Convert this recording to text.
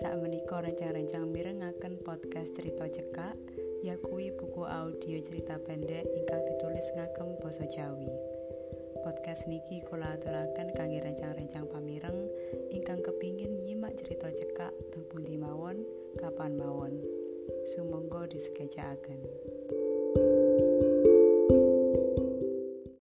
Saat menika rencang-rencang mirengaken podcast cerita cekak yakui buku audio cerita pendek ingkang ditulis ngagem basa Jawi. Podcast niki kula aturaken kangge rencang-rencang pamireng ingkang kepingin nyimak cerita cekak teng pundi mawon, kapan mawon. sumonggo Sumangga disegejakaken.